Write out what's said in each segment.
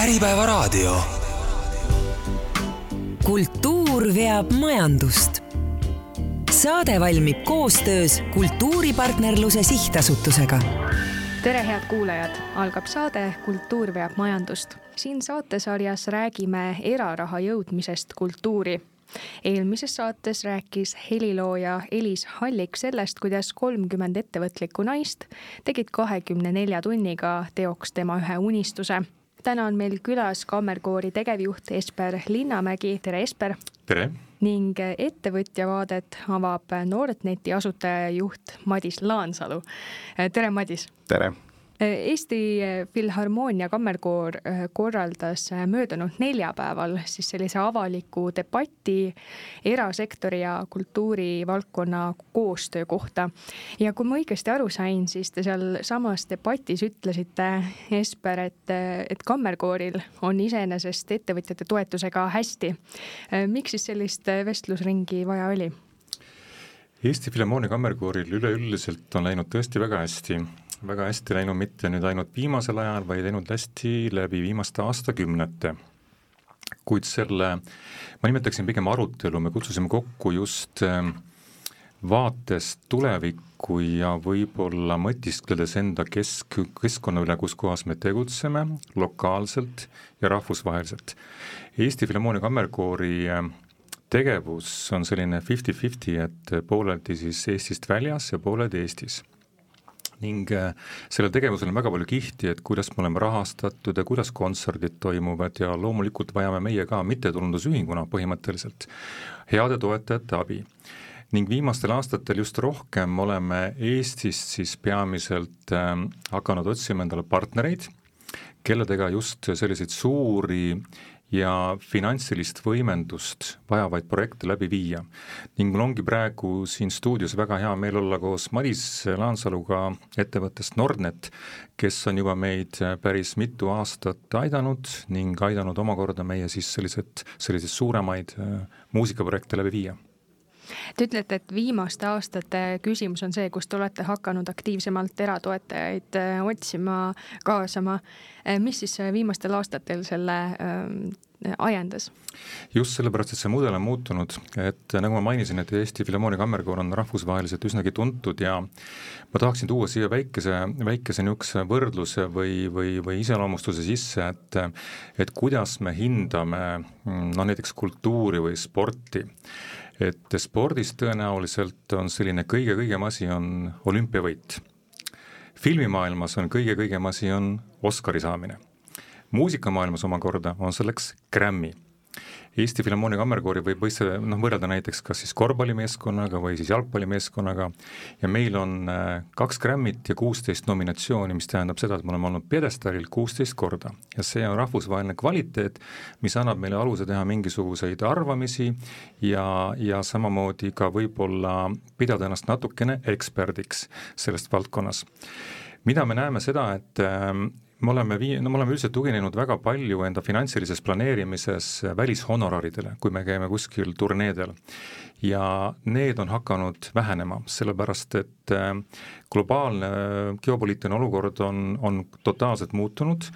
Äripäevaraadio. kultuur veab majandust. saade valmib koostöös Kultuuripartnerluse Sihtasutusega tere, head kuulajad, algab saade Kultuur veab majandust. siin saatesarjas räägime eraraha jõudmisest kultuuri eelmises saates rääkis helilooja Elis Hallik sellest, kuidas kolmkümmend ettevõtlikku naist tegid kahekümne nelja tunniga teoks tema ühe unistuse. Täna on meil külas Kammerkoori tegevjuht Esper Linnamägi, tere Esper! tere! ning ettevõtja vaadet avab Nordneti asutaja ja juht Madis Laansalu. tere, Madis! tere! Eesti Filharmoonia Kammerkoor äh, korraldas äh, möödunud neljapäeval siis sellise avaliku debati erasektori ja kultuurivaldkonna koostöö kohta. ja kui ma õigesti aru sain, siis te sealsamas debatis ütlesite, Esper, et, et Kammerkooril on iseenesest ettevõtjate toetusega hästi. Äh, miks siis sellist vestlusringi vaja oli? Eesti Filharmoonia Kammerkooril üleüldiselt on läinud tõesti väga hästi väga hästi läinud mitte nüüd ainult viimasel ajal, vaid läinud hästi läbi viimaste aastakümnete. kuid selle, ma nimetaksin pigem arutelu, me kutsusime kokku just ähm, vaatest tulevikku ja võib-olla mõtiskledes enda kesk, keskkonna üle, kus kohas me tegutseme lokaalselt ja rahvusvaheliselt. Eesti Filharmoonia Kammerkoori ähm, tegevus on selline fifty-fifty, et pooleldi siis Eestist väljas ja pooleldi Eestis ning äh, sellel tegevusel on väga palju kihti, et kuidas me oleme rahastatud ja kuidas kontserdid toimuvad ja loomulikult vajame meie ka mittetulundusühinguna põhimõtteliselt heade toetajate abi. Ning viimastel aastatel just rohkem oleme Eestist siis peamiselt äh, hakanud otsima endale partnereid, kelledega just selliseid suuri ja finantsilist võimendust vajavaid projekte läbi viia. ning mul ongi praegu siin stuudios väga hea meel olla koos Madis Laansaluga ettevõttest Nordnet, kes on juba meid päris mitu aastat aidanud ning aidanud omakorda meie siis sellised, selliseid suuremaid äh, muusikaprojekte läbi viia Te ütlete, et viimaste aastate küsimus on see, kus te olete hakanud aktiivsemalt eratoetajaid äh, otsima, kaasama. Äh, mis siis äh, viimastel aastatel selle ajendas? just sellepärast, et see mudel on muutunud, et nagu ma mainisin, et Eesti Filharmoonia Kammerkoor on rahvusvaheliselt üsnagi tuntud ja ma tahaksin tuua siia väikese, väikese niisuguse võrdluse või, või, või iseloomustuse sisse, et et kuidas me hindame no näiteks kultuuri või sporti et spordis tõenäoliselt on selline kõige-kõigem asi on olümpiavõit. filmimaailmas on kõige-kõigem asi on Oscari saamine. muusikamaailmas omakorda on selleks Grammy Eesti Filharmoonia Kammerkoori võib võistleda, noh, võrrelda näiteks kas siis korvpallimeeskonnaga või siis jalgpallimeeskonnaga ja meil on äh, kaks Grammy't ja kuusteist nominatsiooni, mis tähendab seda, et me oleme olnud pjedestaalil kuusteist korda. ja see on rahvusvaheline kvaliteet, mis annab meile aluse teha mingisuguseid arvamisi ja, ja samamoodi ka võib-olla pidada ennast natukene eksperdiks sellest valdkonnas mida me näeme seda, et ähm, me oleme vii-, no me oleme üldiselt tuginenud väga palju enda finantsilises planeerimises välishonoraridele, kui me käime kuskil turneedel. ja need on hakanud vähenema, sellepärast et äh, globaalne äh, geopoliitiline olukord on, on totaalselt muutunud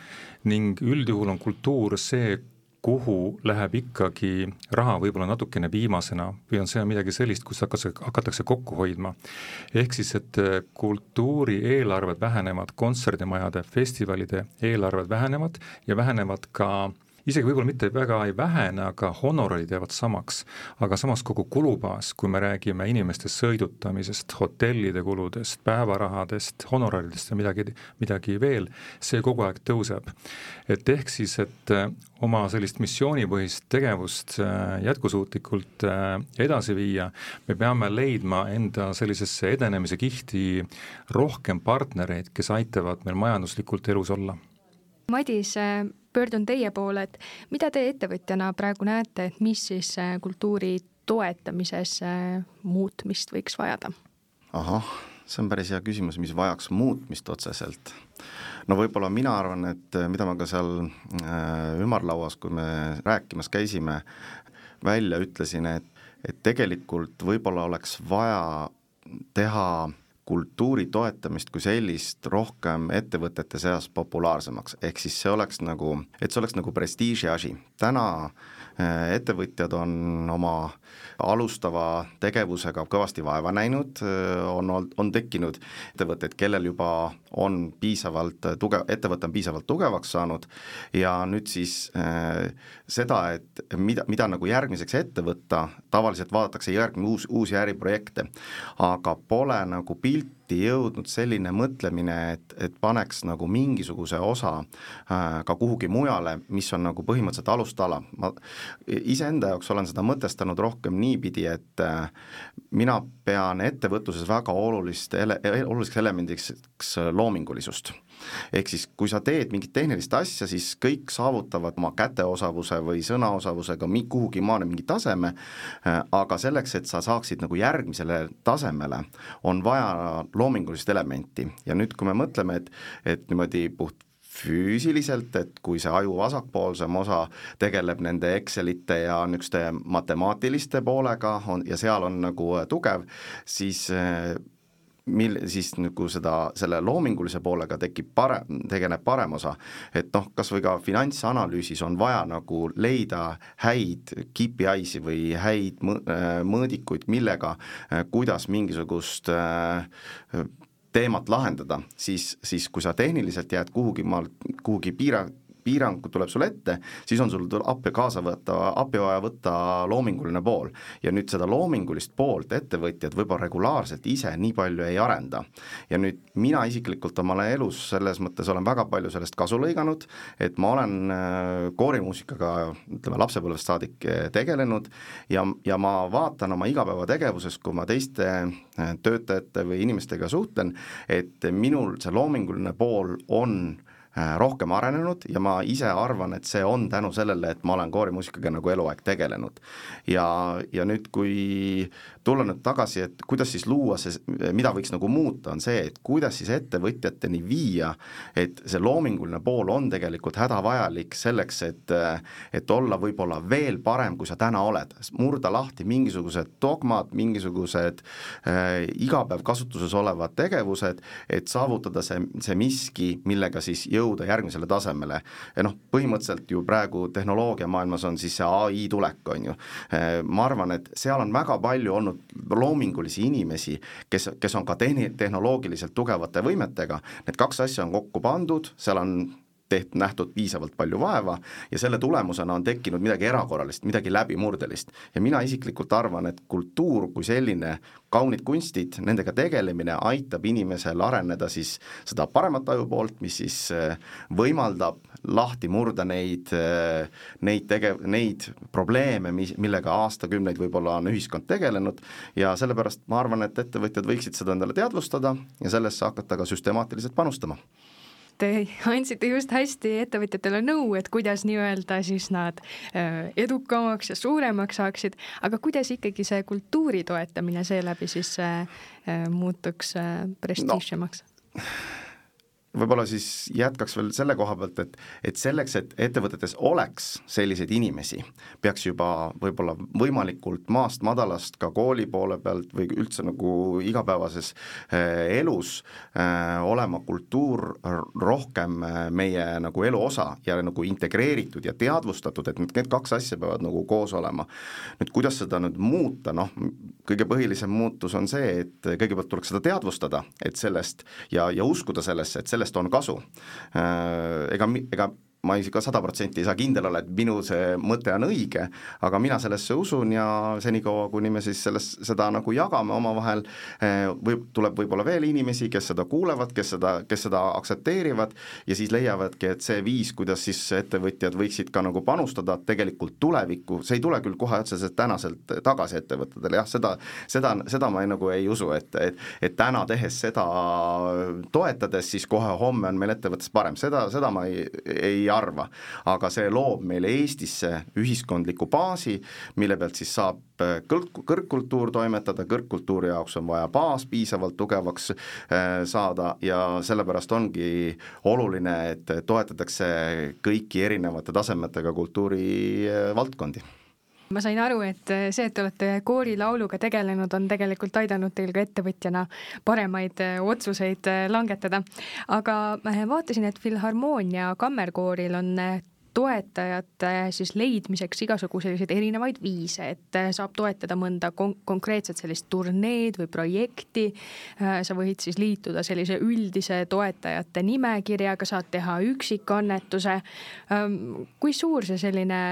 ning üldjuhul on kultuur see, kuhu läheb ikkagi raha võib-olla natukene viimasena või on see midagi sellist, kus hakatakse, hakatakse kokku hoidma. ehk siis, et äh, kultuuri eelarved vähenevad, kontserdimajade, festivalide eelarved vähenevad ja vähenevad ka isegi võib-olla mitte väga ei vähene, aga honorarid jäävad samaks. aga samas kogu kulubaas, kui me räägime inimeste sõidutamisest, hotellide kuludest, päevarahadest, honoraridest ja midagi, midagi veel, see kogu aeg tõuseb. et ehk siis, et äh, oma sellist missioonipõhist tegevust äh, jätkusuutlikult äh, edasi viia, me peame leidma enda sellisesse edenemise kihti rohkem partnereid, kes aitavad meil majanduslikult elus olla. Madis, pöördun teie poole, et mida te ettevõtjana praegu näete, et mis siis äh, kultuuri toetamises äh, muutmist võiks vajada? ahah, see on päris hea küsimus, mis vajaks muutmist otseselt. no võib-olla mina arvan, et äh, mida ma ka seal ümarlauas, kui me rääkimas käisime, välja ütlesin, et, et tegelikult võib-olla oleks vaja teha kultuuri toetamist kui sellist rohkem ettevõtete seas populaarsemaks, ehk siis see oleks nagu, et see oleks nagu prestiiži asi. täna äh, ettevõtjad on oma alustava tegevusega kõvasti vaeva näinud, äh, on, on tekkinud ettevõtteid, kellel juba on piisavalt tugev, ettevõte on piisavalt tugevaks saanud ja nüüd siis äh, seda, et mida, mida nagu järgmiseks ette võtta, tavaliselt vaadatakse järgmine uus, uusi äriprojekte, aga pole nagu pilti jõudnud selline mõtlemine, et, et paneks nagu mingisuguse osa äh, ka kuhugi mujale, mis on nagu põhimõtteliselt alustala. ma iseenda jaoks olen seda mõtestanud rohkem niipidi, et äh, mina pean ettevõtluses väga olulist ele-, oluliseks elemendiks loomingulisust ehk siis, kui sa teed mingit tehnilist asja, siis kõik saavutavad oma käteosavuse või sõnaosavusega kuhugi maani mingi taseme, äh, aga selleks, et sa saaksid nagu järgmisele tasemele, on vaja loomingulist elementi. Ja nüüd, kui me mõtleme, et, et niimoodi puht füüsiliselt, et kui see aju vasakpoolsem osa tegeleb nende Excelite ja niisuguste matemaatiliste poolega on ja seal on nagu tugev, siis äh, mil siis nagu seda, selle loomingulise poolega tekib parem, tegeleb parem osa, et noh, kas või ka finantsanalüüsis on vaja nagu leida häid KPI-si või häid äh, mõõdikuid, millega, äh, kuidas mingisugust äh, teemat lahendada, siis, siis kui sa tehniliselt jääd kuhugi maal, kuhugi piira, piirang tuleb sulle ette, siis on sul appi kaasa võtta, appi vaja võtta loominguline pool. ja nüüd seda loomingulist poolt ettevõtjad võib-olla regulaarselt ise nii palju ei arenda. ja nüüd mina isiklikult oma elus selles mõttes olen väga palju sellest kasu lõiganud, et ma olen äh, koorimuusikaga ütleme, lapsepõlvest saadik äh, tegelenud ja, ja ma vaatan oma igapäevategevuses, kui ma teiste äh, töötajate või inimestega suhtlen, et minul see loominguline pool on rohkem arenenud ja ma ise arvan, et see on tänu sellele, et ma olen koorimuusikaga nagu eluaeg tegelenud. ja, ja nüüd, kui tulla nüüd tagasi, et kuidas siis luua see, mida võiks nagu muuta, on see, et kuidas siis ettevõtjateni viia, et see loominguline pool on tegelikult hädavajalik selleks, et et olla võib-olla veel parem, kui sa täna oled, murda lahti mingisugused dogmad, mingisugused äh, igapäev kasutuses olevad tegevused, et saavutada see, see miski, millega siis jõuda järgmisele tasemele. ja noh, põhimõtteliselt ju praegu tehnoloogiamaailmas on siis see ai tulek, on ju. ma arvan, et seal on väga palju olnud loomingulisi inimesi, kes, kes on ka tehni-, tehnoloogiliselt tugevate võimetega, need kaks asja on kokku pandud, seal on teht-, nähtud piisavalt palju vaeva ja selle tulemusena on tekkinud midagi erakorralist, midagi läbimurdelist. ja mina isiklikult arvan, et kultuur kui selline, kaunid kunstid, nendega tegelemine aitab inimesel areneda siis seda paremat ajupoolt, mis siis äh, võimaldab lahti murda neid, äh, neid tegev-, neid probleeme, mis, millega aastakümneid võib-olla on ühiskond tegelenud ja sellepärast ma arvan, et ettevõtjad võiksid seda endale teadvustada ja sellesse hakata ka süstemaatiliselt panustama te andsite just hästi ettevõtjatele nõu, et kuidas nii-öelda siis nad äh, edukamaks ja suuremaks saaksid, aga kuidas ikkagi see kultuuri toetamine seeläbi siis äh, äh, muutuks prestiižsemaks no.? Võib-olla siis jätkaks veel selle koha pealt, et, et selleks, et ettevõtetes oleks selliseid inimesi, peaks juba võib-olla võimalikult maast madalast ka kooli poole pealt või üldse nagu igapäevases äh, elus äh, olema kultuur rohkem äh, meie nagu elu osa ja nagu integreeritud ja teadvustatud, et need kaks asja peavad nagu koos olema. nüüd kuidas seda nüüd muuta, noh, kõige põhilisem muutus on see, et kõigepealt tuleks seda teadvustada, et sellest ja, ja uskuda sellesse, et sellest sellest on kasu. Äh, ega, ega ma ka sada protsenti ei saa kindel olla, et minu see mõte on õige, aga mina sellesse usun ja senikaua, kuni me siis selles, seda nagu jagame omavahel, eh, võib, tuleb võib-olla veel inimesi, kes seda kuulevad, kes seda, kes seda aktsepteerivad ja siis leiavadki, et see viis, kuidas siis ettevõtjad võiksid ka nagu panustada tegelikult tulevikku, see ei tule küll kohe otseselt tänaselt tagasi ettevõtetele, jah, seda, seda, seda ma ei, nagu ei usu, et, et et täna tehes seda toetades, siis kohe homme on meil ettevõttes parem, seda, seda ma ei, ei arva, aga see loob meile Eestisse ühiskondliku baasi, mille pealt siis saab äh, kõrg, kõrgkultuur toimetada, kõrgkultuuri jaoks on vaja baas piisavalt tugevaks äh, saada ja sellepärast ongi oluline, et toetatakse kõiki erinevate tasemetega kultuurivaldkondi ma sain aru, et see, et te olete koorilauluga tegelenud, on tegelikult aidanud teil ka ettevõtjana paremaid otsuseid langetada. aga vaatasin, et Filharmoonia kammerkooril on toetajate siis leidmiseks igasugu selliseid erinevaid viise, et saab toetada mõnda kon konkreetset sellist turneed või projekti. sa võid siis liituda sellise üldise toetajate nimekirjaga, saad teha üksikannetuse. kui suur see selline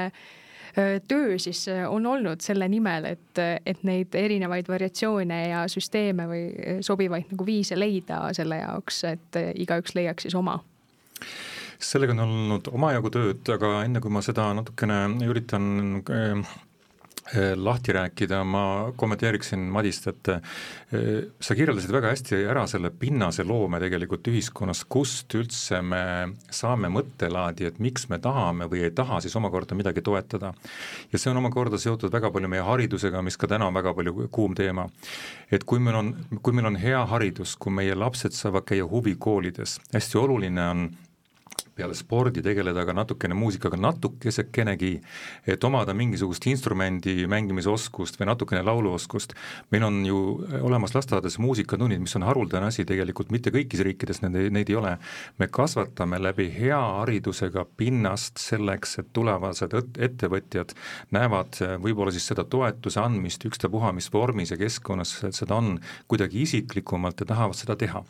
töö siis on olnud selle nimel, et, et neid erinevaid variatsioone ja süsteeme või sobivaid nagu viise leida selle jaoks, et igaüks leiaks siis oma? sellega on olnud omajagu tööd, aga enne kui ma seda natukene üritan lahti rääkida, ma kommenteeriksin Madist, et eh, sa kirjeldasid väga hästi ära selle pinnase loome tegelikult ühiskonnas, kust üldse me saame mõttelaadi, et miks me tahame või ei taha siis omakorda midagi toetada. ja see on omakorda seotud väga palju meie haridusega, mis ka täna on väga palju kuum teema. et kui meil on, kui meil on hea haridus, kui meie lapsed saavad käia huvikoolides, hästi oluline on peale spordi tegeleda ka natukene muusikaga, natukesekenegi, et omada mingisugust instrumendi mängimisoskust või natukene lauluoskust. meil on ju olemas lasteaedades muusikatunnid, mis on haruldane asi tegelikult, mitte kõikides riikides need, neid ei ole. me kasvatame läbi hea haridusega pinnast selleks, et tulevased ettevõtjad näevad võib-olla siis seda toetuse andmist ükstapuha mis vormis ja keskkonnas seda on, kuidagi isiklikumalt ja tahavad seda teha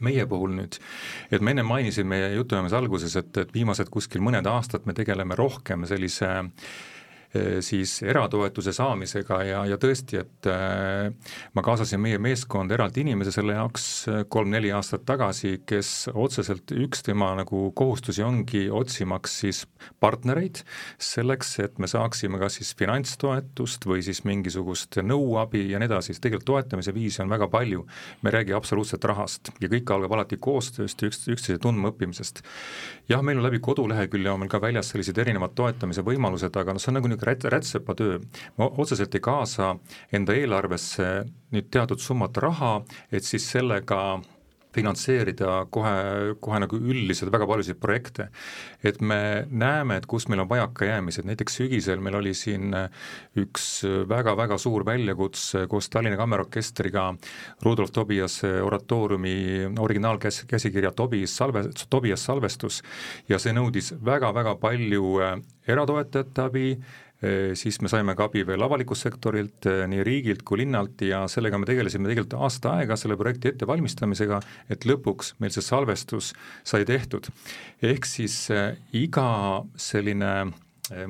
meie puhul nüüd, et me enne mainisime jutuajamise alguses, et, et viimased kuskil mõned aastad me tegeleme rohkem sellise äh, siis eratoetuse saamisega ja, ja tõesti, et eh, ma kaasasin meie meeskonda eraldi inimese selle jaoks eh, kolm-neli aastat tagasi, kes otseselt üks tema nagu kohustusi ongi otsimaks siis partnereid selleks, et me saaksime kas siis finantstoetust või siis mingisugust nõuabi ja nii edasi, sest tegelikult toetamise viise on väga palju. me ei räägi absoluutselt rahast ja kõik algab alati koostööst ja üks, üksteise tundmaõppimisest. jah, meil on läbi kodulehekülje on meil ka väljas sellised erinevad toetamise võimalused, aga noh, see on nagu niisugune rät-, rätsepatöö. ma otseselt ei kaasa enda eelarvesse nüüd teatud summat raha, et siis sellega finantseerida kohe, kohe nagu üldiselt väga paljusid projekte. et me näeme, et kus meil on vajakajäämised, näiteks sügisel meil oli siin üks väga-väga suur väljakutse koos Tallinna Kammerorkestriga Rudolf Tobiase oratooriumi originaalkäsikirja Tobias salve, Tobias salvestus ja see nõudis väga-väga palju eratoetajate abi, siis me saime ka abi veel avalikust sektorilt, nii riigilt kui linnalt ja sellega me tegelesime tegelikult aasta aega selle projekti ettevalmistamisega, et lõpuks meil see salvestus sai tehtud. ehk siis iga selline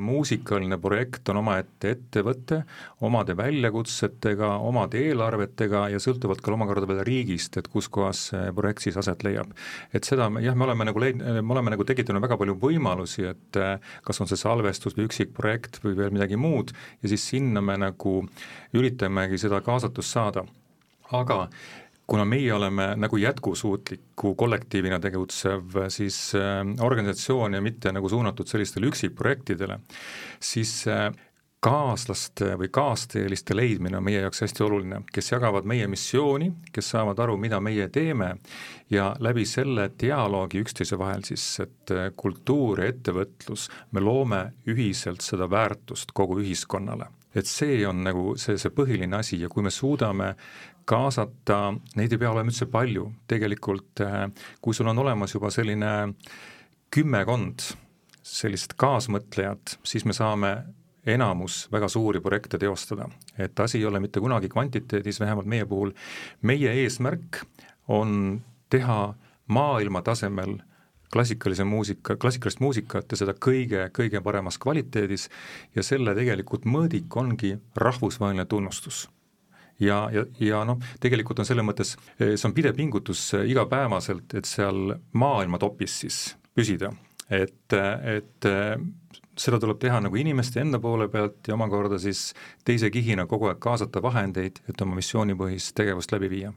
muusikaline projekt on omaette ettevõte, omade väljakutsetega, omade eelarvetega ja sõltuvalt ka omakorda veel riigist, et kus kohas see projekt siis aset leiab. et seda jah, me oleme nagu leid-, me oleme nagu tekitanud väga palju võimalusi, et eh, kas on see salvestus või üksikprojekt või veel midagi muud ja siis sinna me nagu üritamegi seda kaasatust saada. aga kuna meie oleme nagu jätkusuutliku kollektiivina tegutsev siis äh, organisatsioon ja mitte nagu suunatud sellistele üksikprojektidele, siis äh, kaaslaste või kaasteeliste leidmine on meie jaoks hästi oluline, kes jagavad meie missiooni, kes saavad aru, mida meie teeme ja läbi selle dialoogi üksteise vahel siis, et äh, kultuur ja ettevõtlus, me loome ühiselt seda väärtust kogu ühiskonnale. Et see on nagu see, see põhiline asi ja kui me suudame kaasata, neid ei pea olema üldse palju, tegelikult äh, kui sul on olemas juba selline kümmekond sellist kaasmõtlejat, siis me saame enamus väga suuri projekte teostada. et asi ei ole mitte kunagi kvantiteedis, vähemalt meie puhul, meie eesmärk on teha maailma tasemel klassikalise muusika, klassikalist muusikat ja seda kõige, kõige paremas kvaliteedis. Ja selle tegelikult mõõdik ongi rahvusvaheline tunnustus ja, ja, ja noh, tegelikult on selles mõttes, eh, see on pidev pingutus eh, igapäevaselt, et seal maailma topis siis püsida, et, et eh, seda tuleb teha nagu inimeste enda poole pealt ja omakorda siis teise kihina kogu aeg kaasata vahendeid, et oma missioonipõhist tegevust läbi viia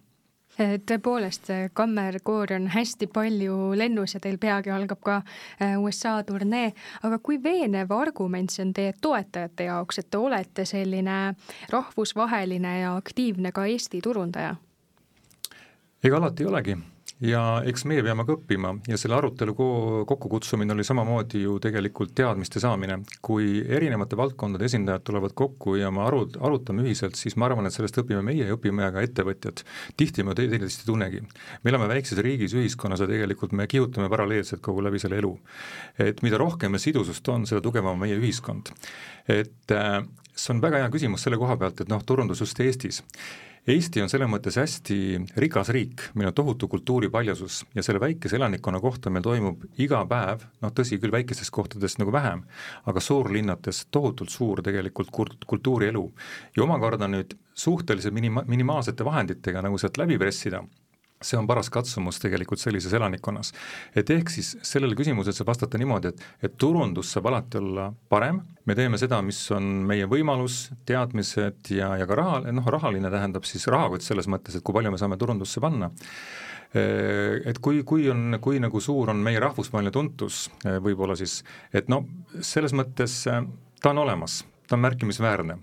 tõepoolest, kammerkoori on hästi palju lennus ja teil peagi algab ka äh, USA turnee, aga kui veenev argument see on teie toetajate jaoks, et te olete selline rahvusvaheline ja aktiivne ka Eesti turundaja? ega alati ei olegi ja eks meie peame ka õppima ja selle arutelu ko-, kokkukutsumine oli samamoodi ju tegelikult teadmiste saamine. kui erinevate valdkondade esindajad tulevad kokku ja me aru, arutame ühiselt, siis ma arvan, et sellest õpime meie ja õpime ka ettevõtjad. tihti me teineteist ei tunnegi. me elame väikses riigis, ühiskonnas ja tegelikult me kihutame paralleelselt kogu läbi selle elu. et mida rohkem meil sidusust on, seda tugevam on meie ühiskond. et äh, see on väga hea küsimus selle koha pealt, et noh, turundus just Eestis Eesti on selles mõttes hästi rikas riik, meil on tohutu kultuuripaljasus ja selle väikese elanikkonna kohta meil toimub iga päev, noh tõsi küll, väikestes kohtades nagu vähem, aga suurlinnades tohutult suur tegelikult kult-, kultuurielu. ja omakorda nüüd suhteliselt minima-, minimaalsete vahenditega nagu sealt läbi pressida see on paras katsumus tegelikult sellises elanikkonnas. et ehk siis sellele küsimusele saab vastata niimoodi, et, et turundus saab alati olla parem, me teeme seda, mis on meie võimalus, teadmised ja, ja ka raha, noh rahaline tähendab siis rahakott selles mõttes, et kui palju me saame turundusse panna. Et kui, kui on, kui nagu suur on meie rahvusvaheline tuntus võib-olla siis, et no selles mõttes ta on olemas, ta on märkimisväärne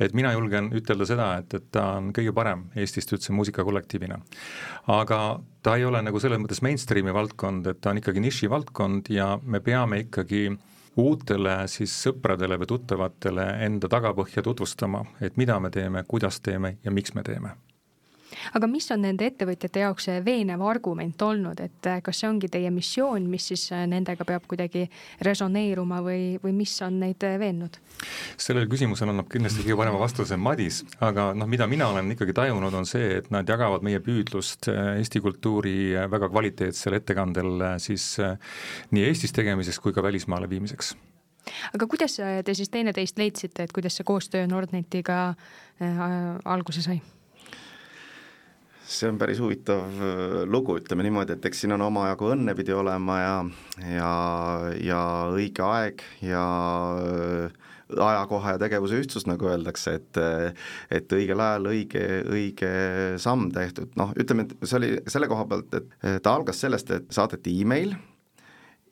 et mina julgen ütelda seda, et, et ta on kõige parem Eestist üldse muusikakollektiivina. aga ta ei ole nagu selles mõttes mainstream'i valdkond, et ta on ikkagi nišivaldkond ja me peame ikkagi uutele siis sõpradele või tuttavatele enda tagapõhja tutvustama, et mida me teeme, kuidas teeme ja miks me teeme aga mis on nende ettevõtjate jaoks see veenev argument olnud, et äh, kas see ongi teie missioon, mis siis äh, nendega peab kuidagi resoneeruma või, või mis on neid äh, veennud? sellele küsimusele annab kindlasti kõige parema vastuse Madis, aga noh, mida mina olen ikkagi tajunud, on see, et nad jagavad meie püüdlust Eesti kultuuri väga kvaliteetsel ettekandel siis nii Eestis tegemiseks kui ka välismaale viimiseks aga kuidas te siis teineteist leidsite, et kuidas see koostöö Nordnetiga äh, alguse sai? See on päris huvitav äh, lugu, ütleme niimoodi, et eks siin on omajagu õnne pidi olema ja, ja, ja õige aeg ja äh, ajakoha ja tegevuse ühtsus, nagu öeldakse, et et õigel ajal õige, õige samm tehtud, noh, ütleme, et see oli selle koha pealt, et ta algas sellest, et saadeti email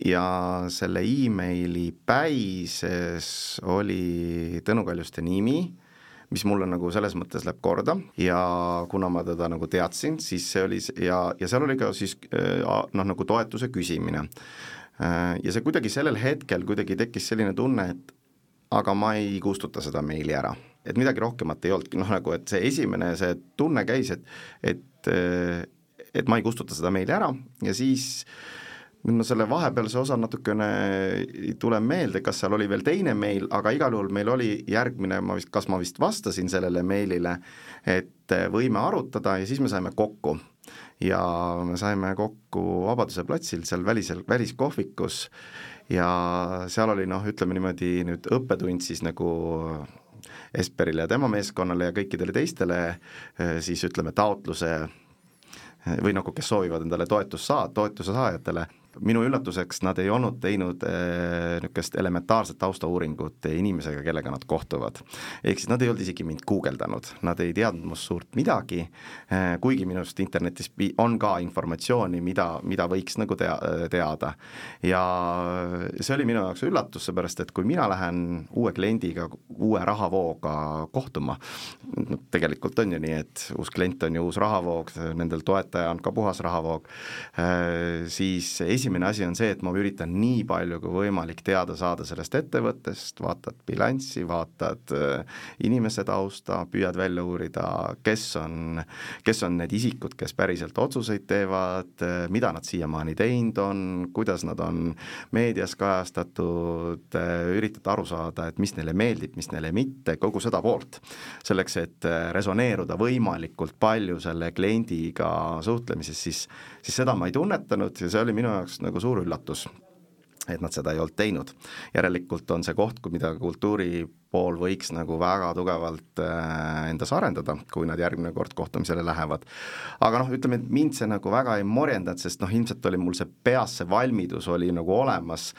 ja selle emaili päises oli Tõnu Kaljuste nimi mis mulle nagu selles mõttes läheb korda ja kuna ma teda nagu teadsin, siis see oli ja, ja seal oli ka siis äh, noh, nagu toetuse küsimine. Äh, ja see kuidagi sellel hetkel kuidagi tekkis selline tunne, et aga ma ei kustuta seda meili ära. et midagi rohkemat ei olnudki, noh nagu, et see esimene, see tunne käis, et, et, äh, et ma ei kustuta seda meili ära ja siis äh, nüüd ma selle vahepealse osa natukene ei tule meelde, kas seal oli veel teine meil, aga igal juhul meil oli järgmine, ma vist, kas ma vist vastasin sellele meilile, et võime arutada ja siis me saime kokku. ja me saime kokku Vabaduse platsil seal välisel, väliskohvikus ja seal oli noh, ütleme niimoodi nüüd õppetund siis nagu Esperile ja tema meeskonnale ja kõikidele teistele siis ütleme taotluse või nagu, kes soovivad endale toetust saa-, toetuse saajatele, minu üllatuseks nad ei olnud teinud äh, niisugust elementaarset taustauuringut inimesega, kellega nad kohtuvad. ehk siis nad ei olnud isegi mind guugeldanud, nad ei teadnud must suurt midagi äh,, kuigi minust internetis on ka informatsiooni, mida, mida võiks nagu tea, teada. ja see oli minu jaoks üllatus, seepärast et kui mina lähen uue kliendiga, uue rahavooga kohtuma, no tegelikult on ju nii, et uus klient on ju uus rahavoog, nendel toetaja on ka puhas rahavoog äh,, siis esimene esimene asi on see, et ma üritan nii palju kui võimalik teada saada sellest ettevõttest, vaatad bilanssi, vaatad äh, inimese tausta, püüad välja uurida, kes on, kes on need isikud, kes päriselt otsuseid teevad, äh, mida nad siiamaani teinud on, kuidas nad on meedias kajastatud, äh, üritad aru saada, et mis neile meeldib, mis neile mitte, kogu seda poolt. selleks, et resoneeruda võimalikult palju selle kliendiga suhtlemises, siis, siis seda ma ei tunnetanud ja see oli minu jaoks nagu suur üllatus et nad seda ei olnud teinud. järelikult on see koht, mida kultuuri pool võiks nagu väga tugevalt äh, endas arendada, kui nad järgmine kord kohtumisele lähevad. aga noh, ütleme, et mind see nagu väga ei morjendanud, sest noh, ilmselt oli mul see peas, see valmidus oli nagu olemas,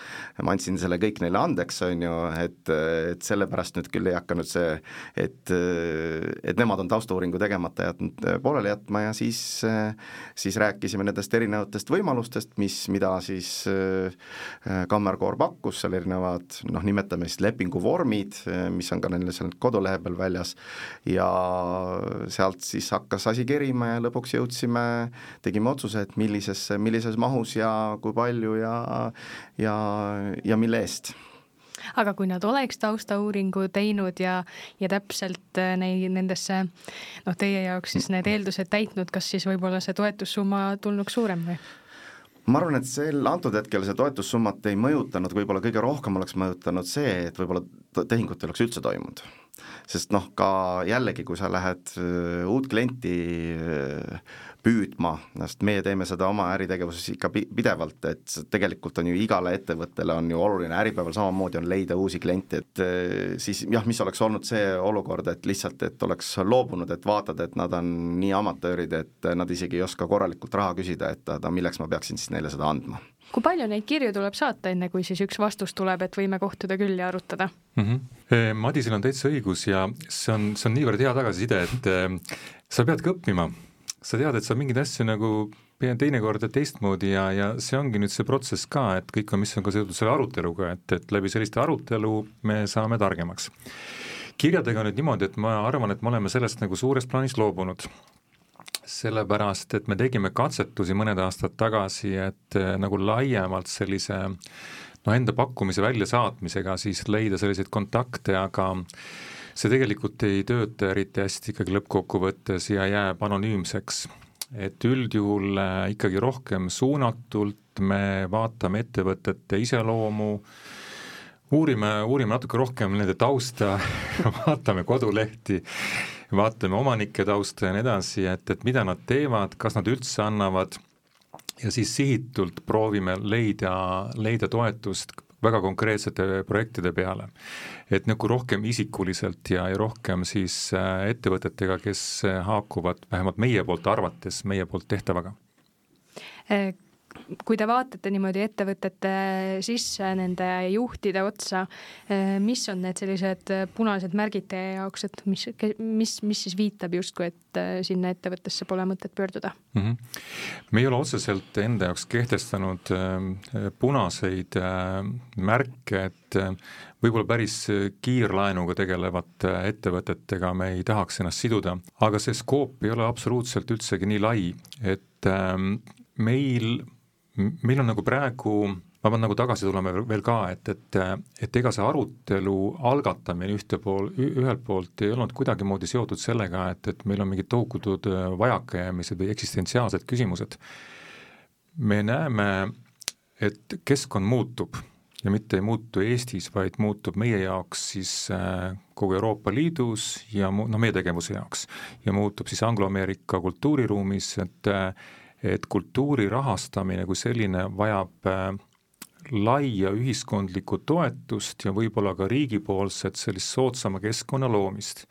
ma andsin selle kõik neile andeks, on ju, et, et sellepärast nüüd küll ei hakka nüüd see, et, et nemad on taustauuringu tegemata jätnud pooleli jätma ja siis, siis rääkisime nendest erinevatest võimalustest, mis, mida siis äh, kammerkoor pakkus, seal erinevad noh, nimetame siis lepinguvormid, mis on ka neil seal kodulehe peal väljas, ja sealt siis hakkas asi kerima ja lõpuks jõudsime, tegime otsuse, et millisesse, millises mahus ja kui palju ja ja, ja mille eest aga kui nad oleks taustauuringu teinud ja, ja täpselt äh, neid nendesse noh, teie jaoks siis need eeldused täitnud, kas siis võib-olla see toetussumma tulnuks suurem või? Ma arvan, et sel, antud hetkel see toetussummat ei mõjutanud, võib-olla kõige rohkem oleks mõjutanud see, et võib-olla tehingut ei oleks üldse toimunud. sest noh, ka jällegi, kui sa lähed äh, uut klienti äh, püüdma, sest meie teeme seda oma äritegevuses ikka pidevalt, et tegelikult on ju igale ettevõttele on ju oluline, Äripäeval samamoodi on leida uusi kliente, et eh, siis jah, mis oleks olnud see olukord, et lihtsalt, et oleks loobunud, et vaatad, et nad on nii amatöörid, et nad isegi ei oska korralikult raha küsida, et aga milleks ma peaksin siis neile seda andma kui palju neid kirju tuleb saata, enne kui siis üks vastus tuleb, et võime kohtuda küll ja arutada mm? -hmm. Madisel on täitsa õigus ja see on, see on niivõrd hea tagasiside, et eh, sa peadki õppima sa tead, et sa mingeid asju nagu teinekord teistmoodi ja, ja see ongi nüüd see protsess ka, et kõik on, mis on ka seotud selle aruteluga, et, et läbi selliste arutelu me saame targemaks. kirjadega on nüüd niimoodi, et ma arvan, et me oleme sellest nagu suures plaanis loobunud sellepärast, et me tegime katsetusi mõned aastad tagasi, et eh, nagu laiemalt sellise noh, enda pakkumise väljasaatmisega siis leida selliseid kontakte, aga see tegelikult ei tööta eriti hästi ikkagi lõppkokkuvõttes ja jääb anonüümseks. et üldjuhul äh, ikkagi rohkem suunatult me vaatame ettevõtete iseloomu, uurime, uurime natuke rohkem nende tausta vaatame kodulehti, vaatame omanike tausta ja nii edasi, et, et mida nad teevad, kas nad üldse annavad ja siis sihitult proovime leida, leida toetust väga konkreetsete projektide peale. et nagu rohkem isikuliselt ja, ja rohkem siis äh, ettevõtetega, kes äh, haakuvad vähemalt meie poolt arvates, meie poolt tehtavaga äh, kui te vaatate niimoodi ettevõtete sisse, nende juhtide otsa, mis on need sellised punased märgid teie jaoks, et mis, mis, mis siis viitab justkui, et sinna ettevõttesse pole mõtet pöörduda mm? -hmm. me ei ole otseselt enda jaoks kehtestanud punaseid märke, et võib-olla päris kiirlaenuga tegelevate ettevõtetega me ei tahaks ennast siduda, aga see skoop ei ole absoluutselt üldsegi nii lai, et meil meil on nagu praegu, ma pean nagu tagasi tulema veel ka, et, et, et ega see arutelu algatamine ühte pool, ühelt poolt ei olnud kuidagimoodi seotud sellega, et, et meil on mingid tohutud vajakajäämised või eksistentsiaalsed küsimused. me näeme, et keskkond muutub ja mitte ei muutu Eestis, vaid muutub meie jaoks siis äh, kogu Euroopa Liidus ja mu-, noh, meie tegevuse jaoks. ja muutub siis Anglo-Ameerika kultuuriruumis, et äh, et kultuuri rahastamine kui selline vajab äh, laia ühiskondlikku toetust ja võib-olla ka riigipoolset sellist soodsama keskkonna loomist.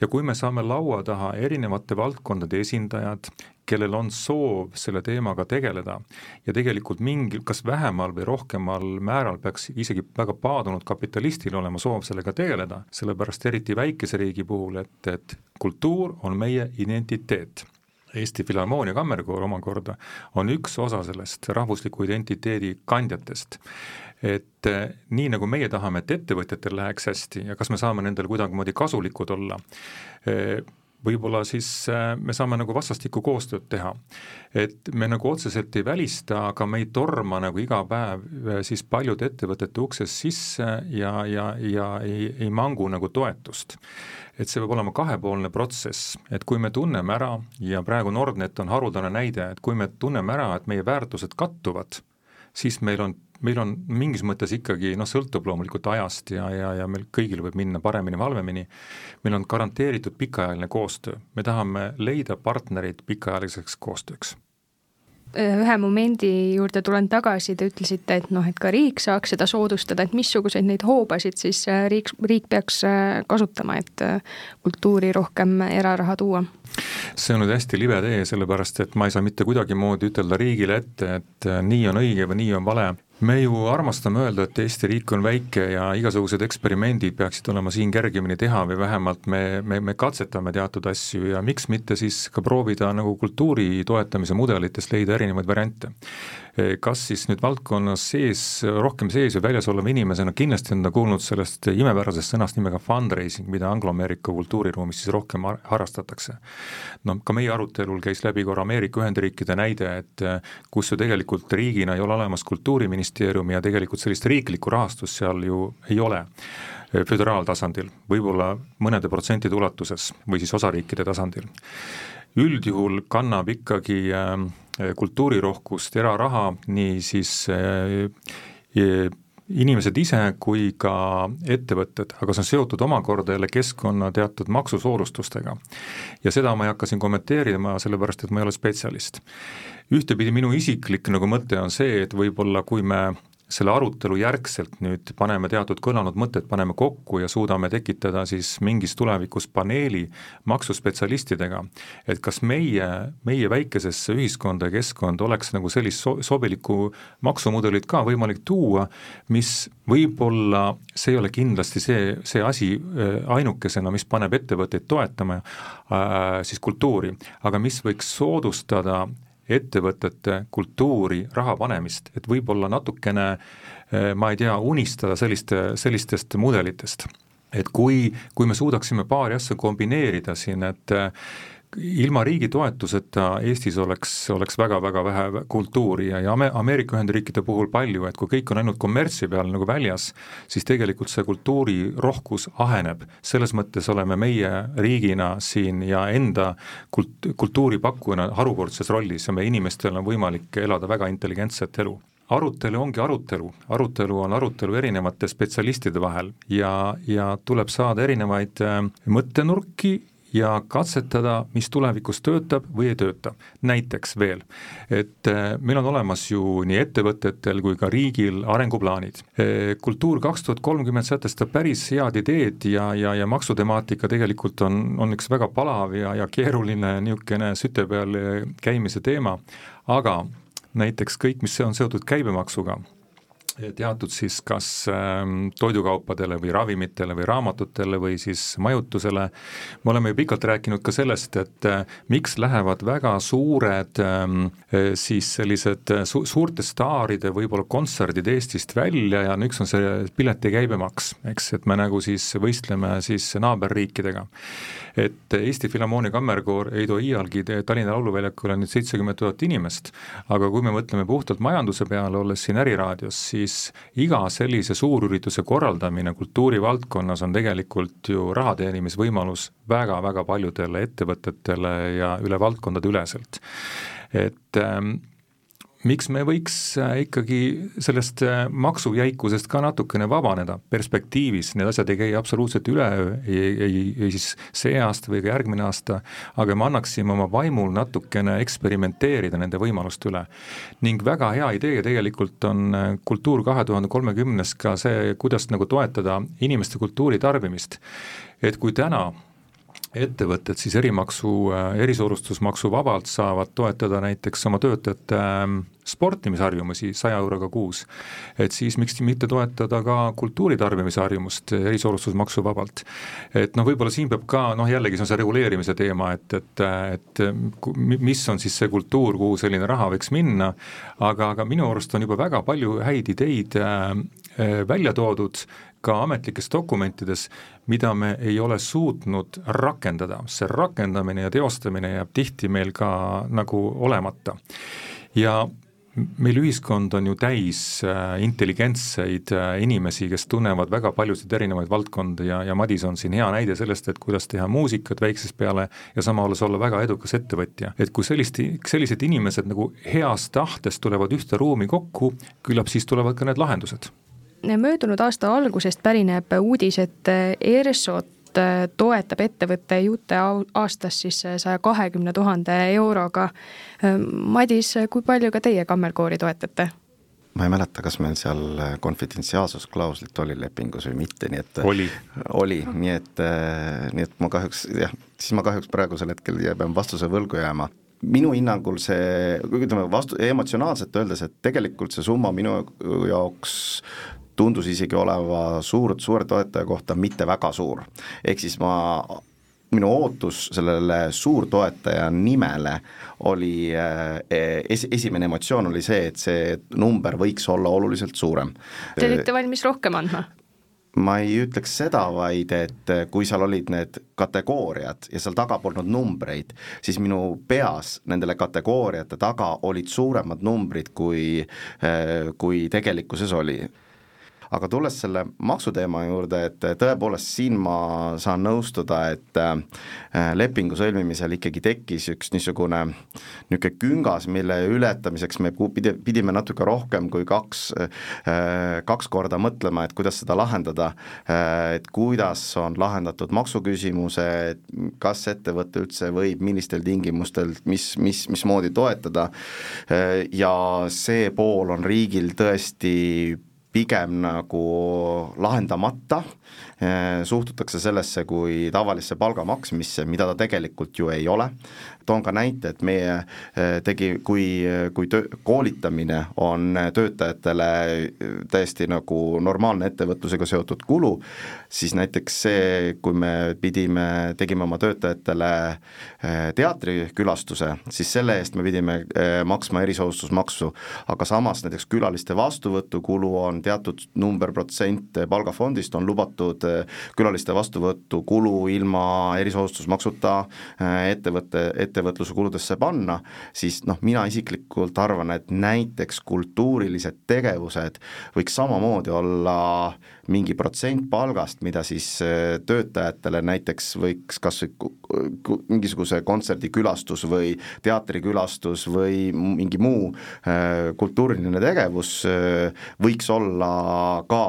ja kui me saame laua taha erinevate valdkondade esindajad, kellel on soov selle teemaga tegeleda ja tegelikult mingi, kas vähemal või rohkemal määral peaks isegi väga paadunud kapitalistil olema soov sellega tegeleda, sellepärast eriti väikese riigi puhul, et, et kultuur on meie identiteet Eesti Filharmoonia Kammerkoor omakorda on üks osa sellest rahvusliku identiteedi kandjatest. et eh, nii, nagu meie tahame, et ettevõtjatel läheks hästi ja kas me saame nendele kuidagimoodi kasulikud olla, eh, võib-olla siis äh, me saame nagu vastastikku koostööd teha. et me nagu otseselt ei välista, aga me ei torma nagu iga päev äh, siis paljude ettevõtete uksest sisse ja, ja, ja ei, ei mangu nagu toetust. et see peab olema kahepoolne protsess, et kui me tunneme ära ja praegu Nordnet on haruldane näide, et kui me tunneme ära, et meie väärtused kattuvad, siis meil on meil on mingis mõttes ikkagi noh, sõltub loomulikult ajast ja, ja, ja meil kõigil võib minna paremini või halvemini, meil on garanteeritud pikaajaline koostöö, me tahame leida partnereid pikaajaliseks koostööks. Ühe momendi juurde tulen tagasi, te ütlesite, et noh, et ka riik saaks seda soodustada, et missuguseid neid hoobasid siis äh, riik, riik peaks äh, kasutama, et äh, kultuuri rohkem eraraha tuua? see on nüüd hästi libe tee, sellepärast et ma ei saa mitte kuidagimoodi ütelda riigile ette, et nii on õige või nii on vale me ju armastame öelda, et Eesti riik on väike ja igasugused eksperimendid peaksid olema siin kergemini teha või vähemalt me, me, me katsetame teatud asju ja miks mitte siis ka proovida nagu kultuuri toetamise mudelitest leida erinevaid variante. Kas siis nüüd valdkonnas sees, rohkem sees või väljas oleva inimesena, kindlasti on ta kuulnud sellest imepärasest sõnast nimega fundraising, mida Anglo-Ameerika kultuuriruumis siis rohkem harrastatakse. noh, ka meie arutelul käis läbi korra Ameerika Ühendriikide näide, et kus ju tegelikult riigina ei ole olemas kultuuriministeeriumi ja tegelikult sellist riiklikku rahastust seal ju ei ole föderaaltasandil, võib-olla mõnede protsentide ulatuses või siis osariikide tasandil üldjuhul kannab ikkagi ähm, kultuurirohkust eraraha nii siis äh, inimesed ise kui ka ettevõtted, aga see on seotud omakorda jälle keskkonna teatud maksusoodustustega. ja seda ma ei hakka siin kommenteerima, sellepärast et ma ei ole spetsialist. ühtepidi minu isiklik nagu mõte on see, et võib-olla kui me selle arutelu järgselt nüüd paneme teatud kõlanud mõtted, paneme kokku ja suudame tekitada siis mingis tulevikus paneeli maksuspetsialistidega, et kas meie, meie väikesesse ühiskonda ja keskkonda oleks nagu sellist so sobilikku maksumudelit ka võimalik tuua, mis võib-olla see ei ole kindlasti see, see asi äh, ainukesena, mis paneb ettevõtteid toetama äh, siis kultuuri, aga mis võiks soodustada ettevõtete kultuuri raha panemist, et võib-olla natukene eh, ma ei tea, unistada selliste, sellistest mudelitest. et kui, kui me suudaksime paari asja kombineerida siin, et ilma riigi toetuseta Eestis oleks, oleks väga-väga vähe kultuuri ja, ja Ameerika Ühendriikide puhul palju, et kui kõik on ainult kommertsi peal nagu väljas, siis tegelikult see kultuurirohkus aheneb. selles mõttes oleme meie riigina siin ja enda kult-, kultuuripakkujana harukordses rollis ja meie inimestel on võimalik elada väga intelligentset elu arutelu ongi arutelu, arutelu on arutelu erinevate spetsialistide vahel ja, ja tuleb saada erinevaid äh, mõttenurki ja katsetada, mis tulevikus töötab või ei tööta. näiteks veel, et äh, meil on olemas ju nii ettevõtetel kui ka riigil arenguplaanid. Äh, kultuur kaks tuhat kolmkümmend sätestab päris head ideed ja, ja, ja maksutemaatika tegelikult on, on üks väga palav ja, ja keeruline niisugune süte peal käimise teema, aga näiteks kõik, mis on seotud käibemaksuga teatud siis kas ähm, toidukaupadele või ravimitele või raamatutele või siis majutusele. me oleme ju pikalt rääkinud ka sellest, et äh, miks lähevad väga suured ähm, äh, siis sellised äh, su suurte staaride võib-olla kontserdid Eestist välja ja üks on see pileti käibemaks, eks, et me nagu siis võistleme siis naaberriikidega. et Eesti Filharmoonia Kammerkoor ei too iialgi Tallinna Lauluväljakule nüüd seitsekümmend tuhat inimest, aga kui me mõtleme puhtalt majanduse peale, olles siin Äriraadios, siis siis iga sellise suurürituse korraldamine kultuurivaldkonnas on tegelikult ju raha teenimisvõimalus väga-väga paljudele ettevõtetele ja üle valdkondade üleselt. et ähm, miks me võiks äh, ikkagi sellest äh, maksujäikusest ka natukene vabaneda perspektiivis, need asjad ei käi absoluutselt üleöö, ei, ei, ei siis see aasta või ka järgmine aasta, aga me annaksime oma vaimul natukene eksperimenteerida nende võimaluste üle. ning väga hea idee tegelikult on äh, Kultuur kahe tuhande kolmekümnes ka see, kuidas nagu toetada inimeste kultuuri tarbimist. et kui täna ettevõtted siis erimaksu, äh, erisoodustusmaksu vabalt saavad toetada näiteks oma töötajate ähm, sportimisharjumusi saja euroga kuus, et siis miks mitte toetada ka kultuuri tarbimise harjumust erisoodustusmaksu vabalt. et noh, võib-olla siin peab ka noh, jällegi see on see reguleerimise teema, et, et, et mis on siis see kultuur, kuhu selline raha võiks minna, aga, aga minu arust on juba väga palju häid ideid äh, äh välja toodud, ka ametlikes dokumentides, mida me ei ole suutnud rakendada, see rakendamine ja teostamine jääb tihti meil ka nagu olemata. ja meil ühiskond on ju täis äh, intelligentseid äh, inimesi, kes tunnevad väga paljusid erinevaid valdkondi ja, ja Madis on siin hea näide sellest, et kuidas teha muusikat väiksest peale ja samas olla väga edukas ettevõtja. et kui sellist, sellised inimesed nagu heast tahtest tulevad ühte ruumi kokku, küllap siis tulevad ka need lahendused möödunud aasta algusest pärineb uudis, et ERSO-t toetab ettevõte Jute aastas siis saja kahekümne tuhande euroga. Madis, kui palju ka teie Kammerkoori toetate? ma ei mäleta, kas meil seal konfidentsiaalsusklauslit oli lepingus või mitte, nii et oli, oli, nii et, nii et ma kahjuks jah, siis ma kahjuks praegusel hetkel pean vastuse võlgu jääma minu hinnangul see, ütleme vastu, emotsionaalselt öeldes, et tegelikult see summa minu jaoks tundus isegi oleva suur, suure toetaja kohta mitte väga suur. ehk siis ma minu ootus sellele suurtoetaja nimele oli es-, esimene emotsioon oli see, et see number võiks olla oluliselt suurem. Te olite valmis rohkem andma? ma ei ütleks seda, vaid et kui seal olid need kategooriad ja seal taga polnud numbreid, siis minu peas nendele kategooriate taga olid suuremad numbrid, kui, kui tegelikkuses oli aga tulles selle maksuteema juurde, et tõepoolest siin ma saan nõustuda, et äh, lepingu sõlmimisel ikkagi tekkis üks niisugune niisugune küngas, mille ületamiseks me pidi, pidime natuke rohkem kui kaks, äh, kaks korda mõtlema, et kuidas seda lahendada, äh, et kuidas on lahendatud maksuküsimused, kas ettevõte üldse võib, millistel tingimustel, mis, mis, mismoodi toetada. Ja see pool on riigil tõesti pigem nagu lahendamata, eh, suhtutakse sellesse kui tavalisse palga maksmisse, mida ta tegelikult ju ei ole, toon ka näite, et meie eh, tegi, kui, kui töö, koolitamine on töötajatele täiesti nagu normaalne ettevõtlusega seotud kulu, siis näiteks see, kui me pidime, tegime oma töötajatele teatrikülastuse, siis selle eest me pidime maksma erisoodustusmaksu, aga samas näiteks külaliste vastuvõtu kulu on teatud number protsent palgafondist on lubatud külaliste vastuvõtu kulu ilma erisoodustusmaksuta ettevõtte, ettevõtte ettevõtluse kuludesse panna, siis noh, mina isiklikult arvan, et näiteks kultuurilised tegevused võiks samamoodi olla mingi protsent palgast, mida siis äh, töötajatele näiteks võiks kas või mingisuguse kontserdikülastus või teatrikülastus või mingi muu äh, kultuuriline tegevus äh, võiks olla ka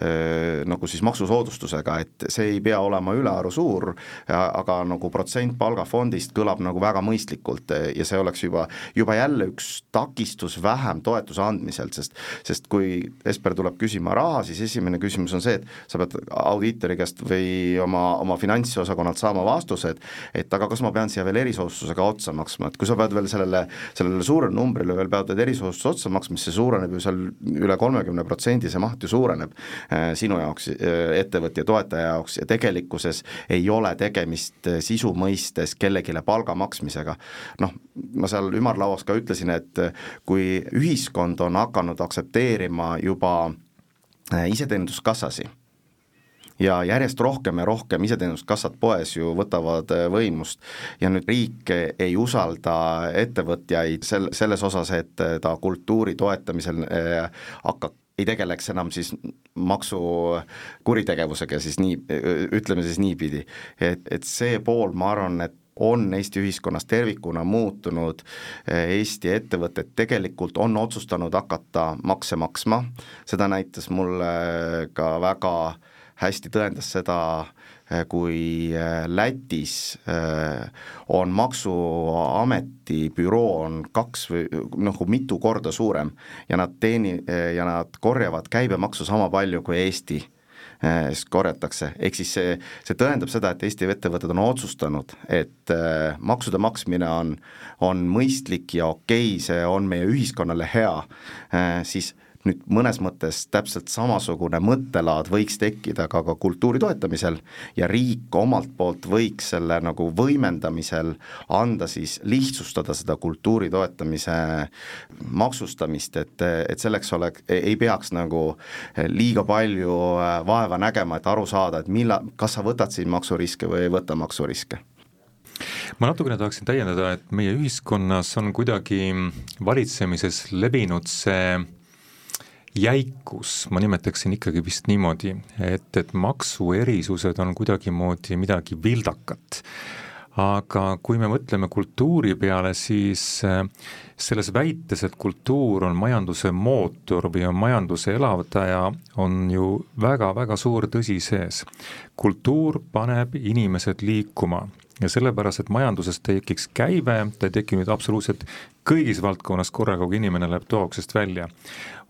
nagu siis maksusoodustusega, et see ei pea olema ülearu suur, aga nagu protsent palgafondist kõlab nagu väga mõistlikult ja see oleks juba, juba jälle üks takistus vähem toetuse andmiselt, sest sest kui Esper tuleb küsima raha, siis esimene küsimus küsimus on see, et sa pead audiitori käest või oma, oma finantsosakonnalt saama vastused, et aga kas ma pean siia veel erisoodustusega otsa maksma, et kui sa pead veel sellele, sellele suurele numbrile veel pead erisoodustuse otsa maksma, siis see suureneb ju seal üle kolmekümne protsendi, see maht ju suureneb äh, sinu jaoks äh,, ettevõtja toetaja jaoks ja tegelikkuses ei ole tegemist äh, sisu mõistes kellelegi palga maksmisega. noh, ma seal ümarlauas ka ütlesin, et kui ühiskond on hakanud aktsepteerima juba iseteeninduskassasi ja järjest rohkem ja rohkem iseteeninduskassad poes ju võtavad äh, võimust ja nüüd riik ei usalda ettevõtjaid sel-, selles osas, et ta kultuuri toetamisel äh, hakkab ei tegeleks enam siis maksukuritegevusega siis nii, ütleme siis niipidi. et, et see pool, ma arvan, et on Eesti ühiskonnas tervikuna muutunud, Eesti ettevõtted tegelikult on otsustanud hakata makse maksma, seda näitas mulle ka väga hästi tõendas seda, kui Lätis on Maksuameti büroo on kaks või nagu mitu korda suurem ja nad teeni- ja nad korjavad käibemaksu sama palju kui Eesti. Äh, korjatakse, ehk siis see, see tõendab seda, et Eesti ettevõtted on otsustanud, et äh, maksude maksmine on, on mõistlik ja okei okay,, see on meie ühiskonnale hea, äh, siis nüüd mõnes mõttes täpselt samasugune mõttelaad võiks tekkida ka, ka kultuuri toetamisel ja riik omalt poolt võiks selle nagu võimendamisel anda siis, lihtsustada seda kultuuri toetamise maksustamist, et, et selleks oleks, ei peaks nagu liiga palju vaeva nägema, et aru saada, et millal, kas sa võtad siin maksuriske või ei võta maksuriske. Ma natukene tahaksin täiendada, et meie ühiskonnas on kuidagi valitsemises levinud see jäikus, ma nimetaksin ikkagi vist niimoodi, et, et maksuerisused on kuidagimoodi midagi vildakat. aga kui me mõtleme kultuuri peale, siis äh, selles väites, et kultuur on majanduse mootor või on majanduse elavdaja, on ju väga-väga suur tõsi sees. kultuur paneb inimesed liikuma ja sellepärast, et majanduses tekiks käive, ta ei teki nüüd absoluutselt kõigis valdkonnas korraga, kui inimene läheb toa-uksest välja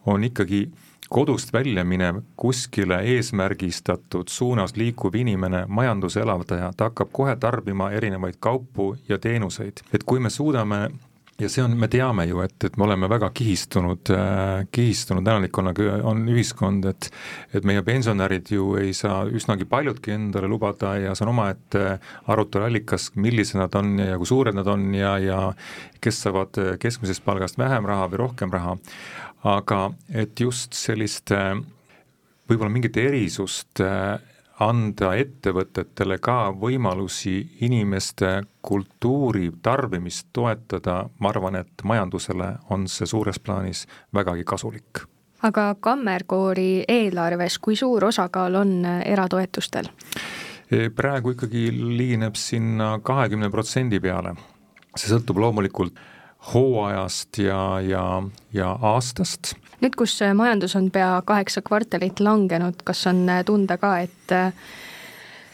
on ikkagi kodust välja minev, kuskile eesmärgistatud suunas liikuv inimene, majanduse elavdaja, ta hakkab kohe tarbima erinevaid kaupu ja teenuseid. et kui me suudame ja see on, me teame ju, et, et me oleme väga kihistunud äh,, kihistunud elanikkonnaga on ühiskond, et et meie pensionärid ju ei saa üsnagi paljudki endale lubada ja see on omaette arutelu allikas, millised nad on ja kui suured nad on ja, ja kes saavad keskmisest palgast vähem raha või rohkem raha, aga et just sellist võib-olla mingit erisust äh, anda ettevõtetele ka võimalusi inimeste kultuuri tarbimist toetada, ma arvan, et majandusele on see suures plaanis vägagi kasulik. aga Kammerkoori eelarves, kui suur osakaal on äh, eratoetustel? E, praegu ikkagi ligineb sinna kahekümne protsendi peale. see sõltub loomulikult hooajast ja, ja, ja aastast nüüd, kus majandus on pea kaheksa kvartalit langenud, kas on tunda ka, et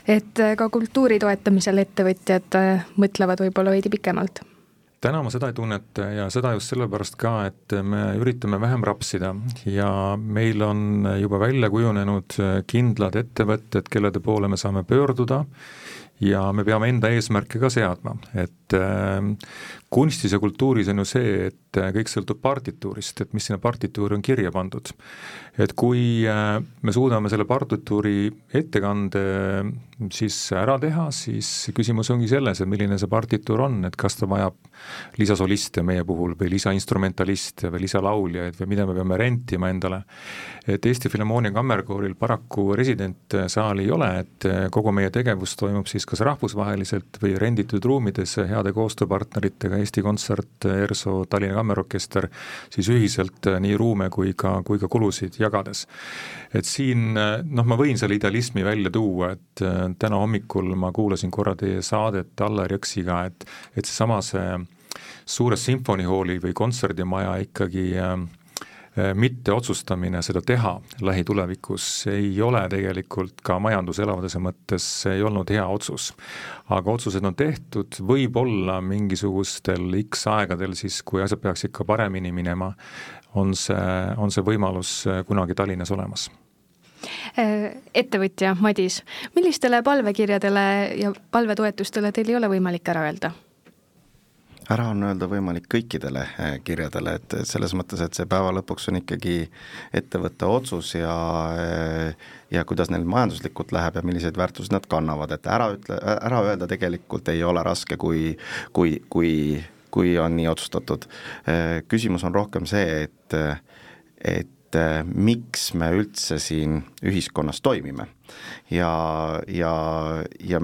et ka kultuuri toetamisel ettevõtjad mõtlevad võib-olla veidi pikemalt? täna ma seda ei tunneta ja seda just sellepärast ka, et me üritame vähem rapsida ja meil on juba välja kujunenud kindlad ettevõtted, kellede poole me saame pöörduda ja me peame enda eesmärke ka seadma, et äh, kunstis ja kultuuris on ju see, et äh, kõik sõltub partituurist, et mis sinna partituuri on kirja pandud. et kui äh, me suudame selle partituuri ettekande äh, siis ära teha, siis küsimus ongi selles, et milline see partituur on, et kas ta vajab lisasoliste meie puhul või lisainstrumentaliste või lisalauljaid või mida me peame rentima endale. et Eesti Filharmoonia Kammerkooril paraku residentsaali ei ole, et äh, kogu meie tegevus toimub siis kas rahvusvaheliselt või renditud ruumides heade koostööpartneritega, Eesti Kontsert, ERSO, Tallinna Kammerorkester, siis ühiselt äh, nii ruume kui ka, kui ka kulusid jagades. et siin äh, noh, ma võin selle idealismi välja tuua, et äh, täna hommikul ma kuulasin korra teie saadet Allar Jõksiga, et et seesama see suure sümfonihooli või kontserdimaja ikkagi mitteotsustamine seda teha lähitulevikus ei ole tegelikult ka majanduse elavdamise mõttes ei olnud hea otsus. aga otsused on tehtud, võib-olla mingisugustel X aegadel siis, kui asjad peaks ikka paremini minema, on see, on see võimalus äh, kunagi Tallinnas olemas äh, ettevõtja Madis, millistele palvekirjadele ja palvetoetustele teil ei ole võimalik ära öelda? Ära on öelda võimalik kõikidele eh, kirjadele, et selles mõttes, et see päeva lõpuks on ikkagi ettevõtte otsus ja eh, ja kuidas neil majanduslikult läheb ja milliseid väärtusi nad kannavad, et ära ütle, ära öelda tegelikult ei ole raske, kui, kui, kui, kui on nii otsustatud. Eh, küsimus on rohkem see, et, et miks me üldse siin ühiskonnas toimime ja, ja, ja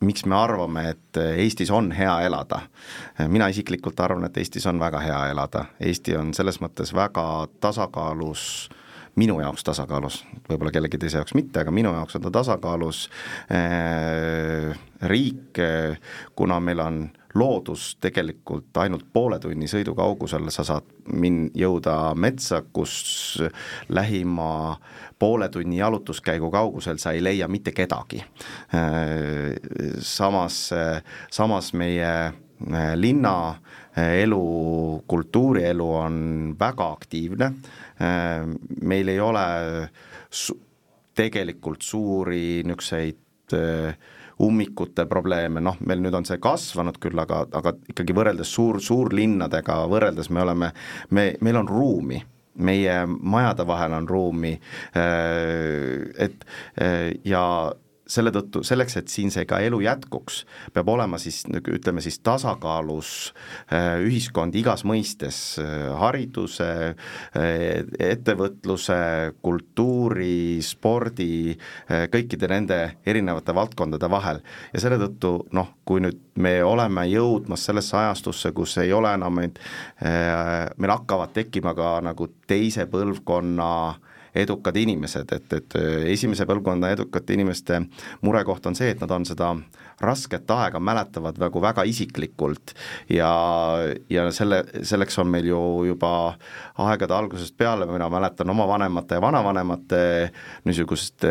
miks me arvame, et Eestis on hea elada. mina isiklikult arvan, et Eestis on väga hea elada, Eesti on selles mõttes väga tasakaalus minu jaoks tasakaalus, võib-olla kellegi teise jaoks mitte, aga minu jaoks on ta tasakaalus eh, riik, kuna meil on loodus tegelikult ainult poole tunni sõidu kaugusel, sa saad min-, jõuda metsa, kus lähima poole tunni jalutuskäigu kaugusel sa ei leia mitte kedagi. Samas, samas meie linna elu, kultuurielu on väga aktiivne, meil ei ole su-, tegelikult suuri niisuguseid ummikute probleeme, noh, meil nüüd on see kasvanud küll, aga, aga ikkagi võrreldes suur, suurlinnadega võrreldes me oleme, me, meil on ruumi. Meie majade vahel on ruumi, et ja selle tõttu, selleks, et siin see ka elu jätkuks, peab olema siis ütleme siis tasakaalus äh, ühiskond igas mõistes, äh, hariduse, äh, ettevõtluse, kultuuri, spordi, kõikide nende erinevate valdkondade vahel. ja selle tõttu noh, kui nüüd me oleme jõudmas sellesse ajastusse, kus ei ole enam meid, meil hakkavad tekkima ka nagu teise põlvkonna edukad inimesed, et, et äh, esimese põlvkonna edukate inimeste murekoht on see, et nad on seda rasket aega mäletavad nagu väga isiklikult. Ja, ja selle, selleks on meil ju juba aegade algusest peale, mina mäletan oma vanemate ja vanavanemate niisugust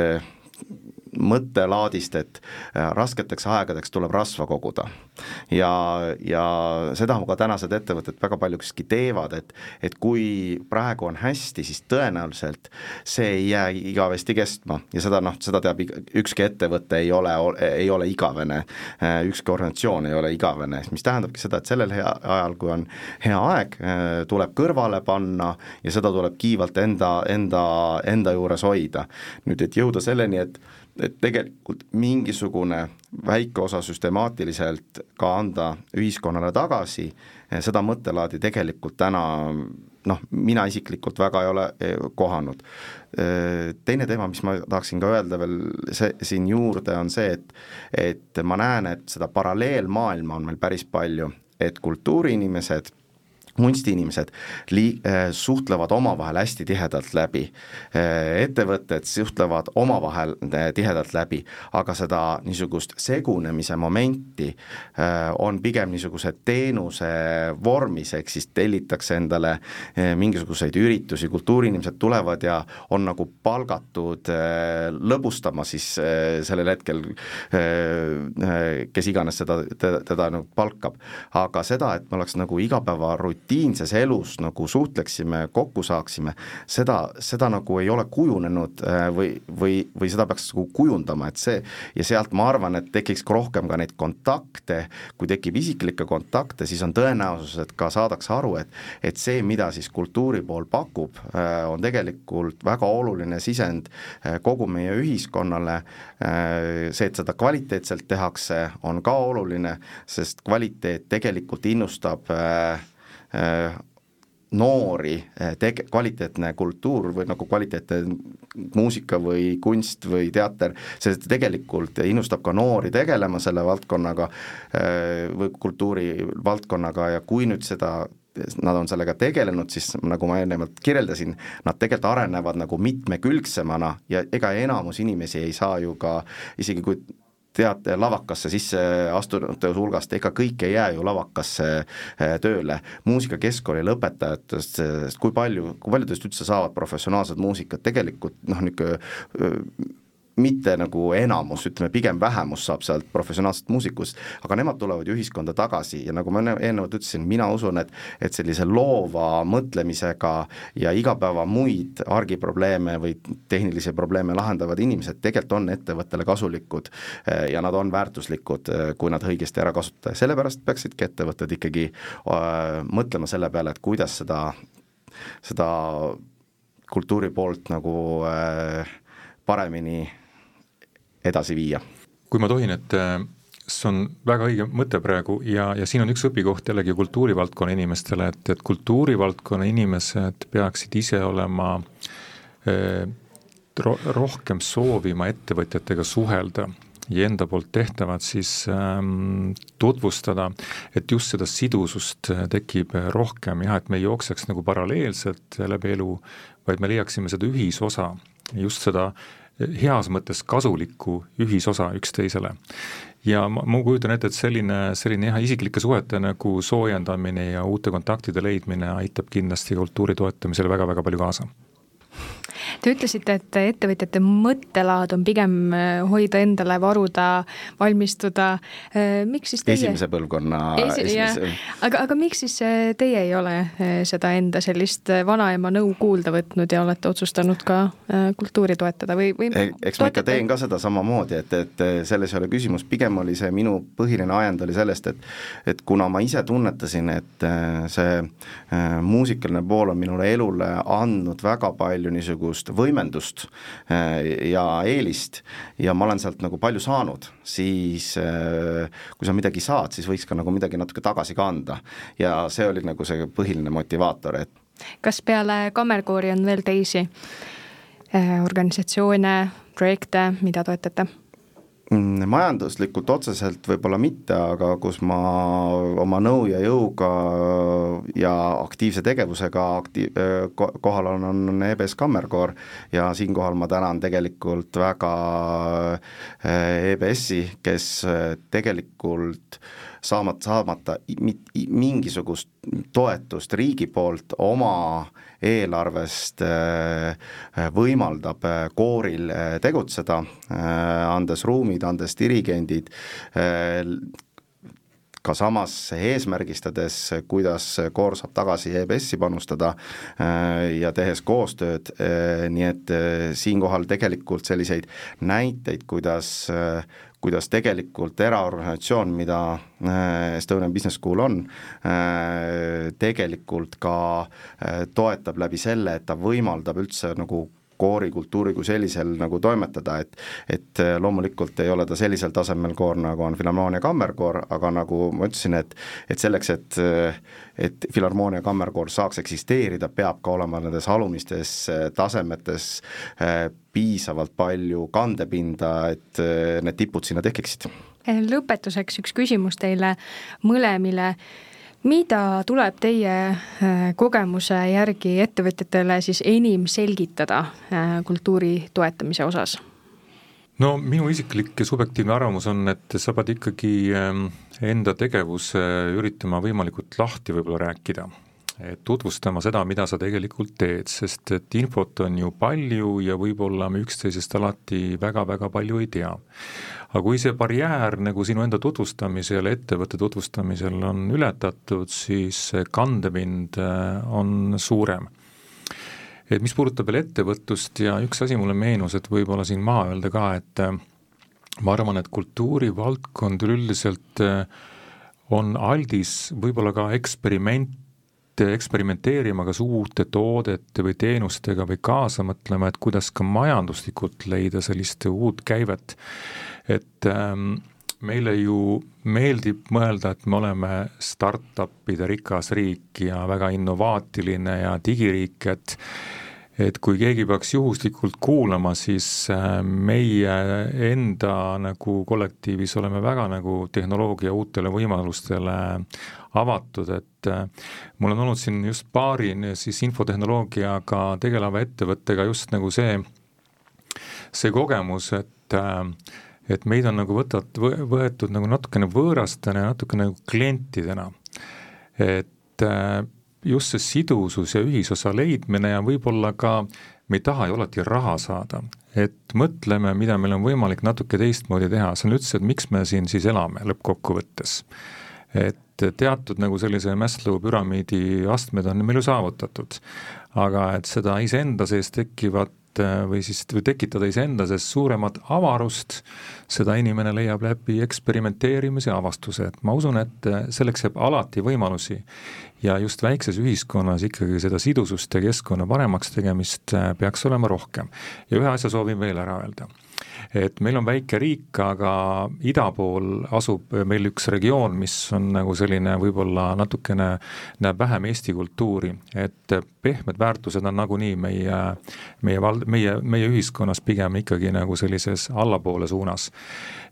mõttelaadist, et äh, rasketeks aegadeks tuleb rasva koguda. ja, ja seda ka tänased ettevõtted väga paljuski teevad, et, et kui praegu on hästi, siis tõenäoliselt see ei jää igavesti kestma ja seda noh, seda teab ükski ettevõte ei ole, ei ole igavene, äh, ükski organisatsioon ei ole igavene, mis tähendabki seda, et sellel hea ajal, kui on hea aeg, äh, tuleb kõrvale panna ja seda tuleb kiivalt enda, enda, enda juures hoida. nüüd, et jõuda selleni, et et tegelikult mingisugune väike osa süstemaatiliselt ka anda ühiskonnale tagasi, seda mõttelaadi tegelikult täna noh, mina isiklikult väga ei ole eh, kohanud. Teine teema, mis ma tahaksin ka öelda veel see, siin juurde, on see, et et ma näen, et seda paralleelmaailma on meil päris palju, et kultuuriinimesed kunstiinimesed lii-, äh, suhtlevad omavahel hästi tihedalt läbi. Äh, ettevõtted suhtlevad omavahel äh, tihedalt läbi, aga seda niisugust segunemise momenti on pigem niisuguse teenuse vormis, ehk siis tellitakse endale mingisuguseid üritusi, kultuuriinimesed tulevad ja on nagu palgatud lõbustama siis sellel hetkel, kes iganes seda, teda, teda nagu palkab. aga seda, et me oleks nagu igapäevarut-, rutiinses elus nagu suhtleksime, kokku saaksime, seda, seda nagu ei ole kujunenud äh, või, või, või seda peaks nagu kujundama, et see ja sealt ma arvan, et tekiks ka rohkem ka neid kontakte, kui tekib isiklikke kontakte, siis on tõenäosus, et ka saadakse aru, et et see, mida siis kultuuri pool pakub, äh, on tegelikult väga oluline sisend äh, kogu meie ühiskonnale, see, et seda kvaliteetselt tehakse, on ka oluline, sest kvaliteet tegelikult innustab äh, noori äh, tege-, kvaliteetne kultuur või nagu kvaliteetne muusika või kunst või teater, see tegelikult innustab ka noori tegelema selle valdkonnaga äh, või kultuurivaldkonnaga ja kui nüüd seda nad on sellega tegelenud, siis nagu ma eelnevalt kirjeldasin, nad tegelikult arenevad nagu mitmekülgsemana ja ega enamus inimesi ei saa ju ka isegi kui teate, lavakasse sisse astunute hulgast, ega kõik ei jää ju lavakasse eh, tööle. muusikakeskkooli lõpetajatest, kui palju, kui paljudest üldse saavad professionaalset muusikat, tegelikult noh, niisugune mitte nagu enamus, ütleme pigem vähemus saab sealt professionaalsest muusikust, aga nemad tulevad ju ühiskonda tagasi ja nagu ma eelnevalt ütlesin, mina usun, et et sellise loova mõtlemisega ja igapäeva muid argiprobleeme või tehnilisi probleeme lahendavad inimesed tegelikult on ettevõttele kasulikud eh, ja nad on väärtuslikud, eh, kui nad õigesti ära kasutada ja sellepärast peaksidki ettevõtted ikkagi äh, mõtlema selle peale, et kuidas seda, seda kultuuri poolt nagu äh, paremini edasi viia. kui ma tohin, et äh, see on väga õige mõte praegu ja, ja siin on üks õpikoht jällegi kultuurivaldkonna inimestele, et, et kultuurivaldkonna inimesed peaksid ise olema eh, ro-, rohkem soovima ettevõtjatega suhelda ja enda poolt tehtavat siis ähm, tutvustada, et just seda sidusust äh, tekib rohkem jah, et me ei jookseks nagu paralleelselt läbi elu, vaid me leiaksime seda ühisosa, just seda heas mõttes kasulikku ühisosa üksteisele. ja ma, ma kujutan ette, et selline, selline jah, isiklike suhete nagu soojendamine ja uute kontaktide leidmine aitab kindlasti kultuuri toetamisele väga-väga palju kaasa Te ütlesite, et ettevõtjate mõttelaad on pigem äh, hoida endale, varuda, valmistuda. Äh, miks siis teie? esimese põlvkonna Esi... esimese. aga, aga miks siis äh, teie ei ole seda enda sellist vanaema nõu kuulda võtnud ja olete otsustanud ka kultuuri toetada või, või e? eks ma ikka teen ka seda samamoodi, et, et selles ei ole küsimus, pigem oli see minu põhiline ajend oli sellest, et et kuna ma ise tunnetasin, et see muusikaline pool on minule elule andnud väga palju niisugust niisugust võimendust äh, ja eelist ja ma olen sealt nagu palju saanud, siis äh, kui sa midagi saad, siis võiks ka nagu midagi natuke tagasi ka anda. ja see oli nagu see põhiline motivaator, et kas peale Kammerkoori on veel teisi äh, organisatsioone, projekte, mida toetate? Mm, majanduslikult otseselt võib-olla mitte, aga kus ma oma nõu ja jõuga ja aktiivse tegevusega akti-, kohal on, on EBS Kammerkoor. Ja siinkohal ma tänan tegelikult väga EBS-i, kes tegelikult saamata, saamata mingisugust toetust riigi poolt oma eelarvest võimaldab kooril tegutseda, andes ruumid, andes dirigendid, ka samas eesmärgistades, kuidas koor saab tagasi EBS-i panustada äh, ja tehes koostööd, äh, nii et äh, siinkohal tegelikult selliseid näiteid, kuidas kuidas tegelikult eraorganisatsioon, mida Estonian Business School on, tegelikult ka toetab läbi selle, et ta võimaldab üldse nagu koorikultuuri kui sellisel nagu toimetada, et et äh, loomulikult ei ole ta sellisel tasemel koor, nagu on Filharmoonia kammerkoor, aga nagu ma ütlesin, et et selleks, et et Filharmoonia kammerkoor saaks eksisteerida, peab ka olema nendes alumistes äh, tasemetes äh, piisavalt palju kandepinda, et need tipud sinna tekiksid. lõpetuseks üks küsimus teile mõlemile mida tuleb teie äh, kogemuse järgi ettevõtjatele siis enim selgitada äh, kultuuri toetamise osas? no minu isiklik ja subjektiivne arvamus on, et sa pead ikkagi ähm, enda tegevuse üritama võimalikult lahti võib-olla rääkida tutvustama seda, mida sa tegelikult teed, sest et infot on ju palju ja võib-olla me üksteisest alati väga-väga palju ei tea. aga kui see barjäär nagu sinu enda tutvustamisel, ettevõtte tutvustamisel on ületatud, siis kandepind äh, on suurem et mis puudutab veel ettevõtlust ja üks asi mulle meenus, et võib-olla siin maha öelda ka, et äh, ma arvan, et kultuurivaldkond üleüldiselt äh, on aldis võib-olla ka eksperiment eksperimenteerima kas uute toodete või teenustega või kaasa mõtlema, et kuidas ka majanduslikult leida sellist uut käivet. et ähm, meile ju meeldib mõelda, et me oleme startup'ide rikas riik ja väga innovaatiline ja digiriik, et et kui keegi peaks juhuslikult kuulama, siis äh, meie enda nagu kollektiivis oleme väga nagu tehnoloogia uutele võimalustele avatud, et äh, mul on olnud siin just paari siis infotehnoloogiaga tegeleva ettevõttega just nagu see, see kogemus, et äh, et meid on nagu võtat-, võetud nagu natukene võõrastena ja natukene nagu klientidena. et just see sidusus ja ühisosa leidmine ja võib-olla ka me ei taha ju alati raha saada, et mõtleme, mida meil on võimalik natuke teistmoodi teha, see on üldse, et miks me siin siis elame lõppkokkuvõttes. et teatud nagu sellise Maslow püramiidi astmed on meil ju saavutatud, aga et seda iseenda sees tekkivat Äh, või siis, või tekitada iseenda sees suuremat avarust, seda inimene leiab läbi eksperimenteerimise avastuse, et ma usun, et selleks jääb alati võimalusi ja just väikses ühiskonnas ikkagi seda sidusust ja keskkonna paremaks tegemist äh, peaks olema rohkem. ja ühe asja soovin veel ära öelda et meil on väike riik, aga ida pool asub meil üks regioon, mis on nagu selline võib-olla natukene, näeb vähem Eesti kultuuri, et pehmed väärtused on nagunii meie, meie val-, meie, meie ühiskonnas pigem ikkagi nagu sellises allapoole suunas.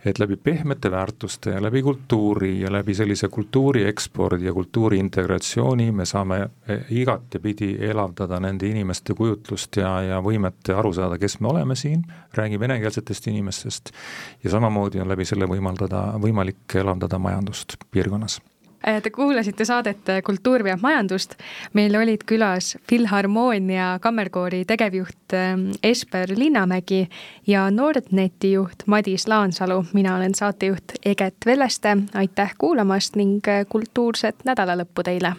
Et läbi pehmete väärtuste ja läbi kultuuri ja läbi sellise kultuuri ekspordi ja kultuuri integratsiooni me saame e, igatepidi elavdada nende inimeste kujutlust ja, ja võimet aru saada, kes me oleme siin, räägib venekeelsetest inimestest ja samamoodi on läbi selle võimaldada, võimalik elavdada majandust piirkonnas Äh, te kuulasite saadet äh, Kultuur veab majandust. meil olid külas Filharmoonia kammerkoori tegevjuht ähm, Esper Linnamägi ja Nordneti juht Madis Laansalu. mina olen saatejuht Eget Velleste, aitäh kuulamast ning äh, kultuurset nädalalõppu teile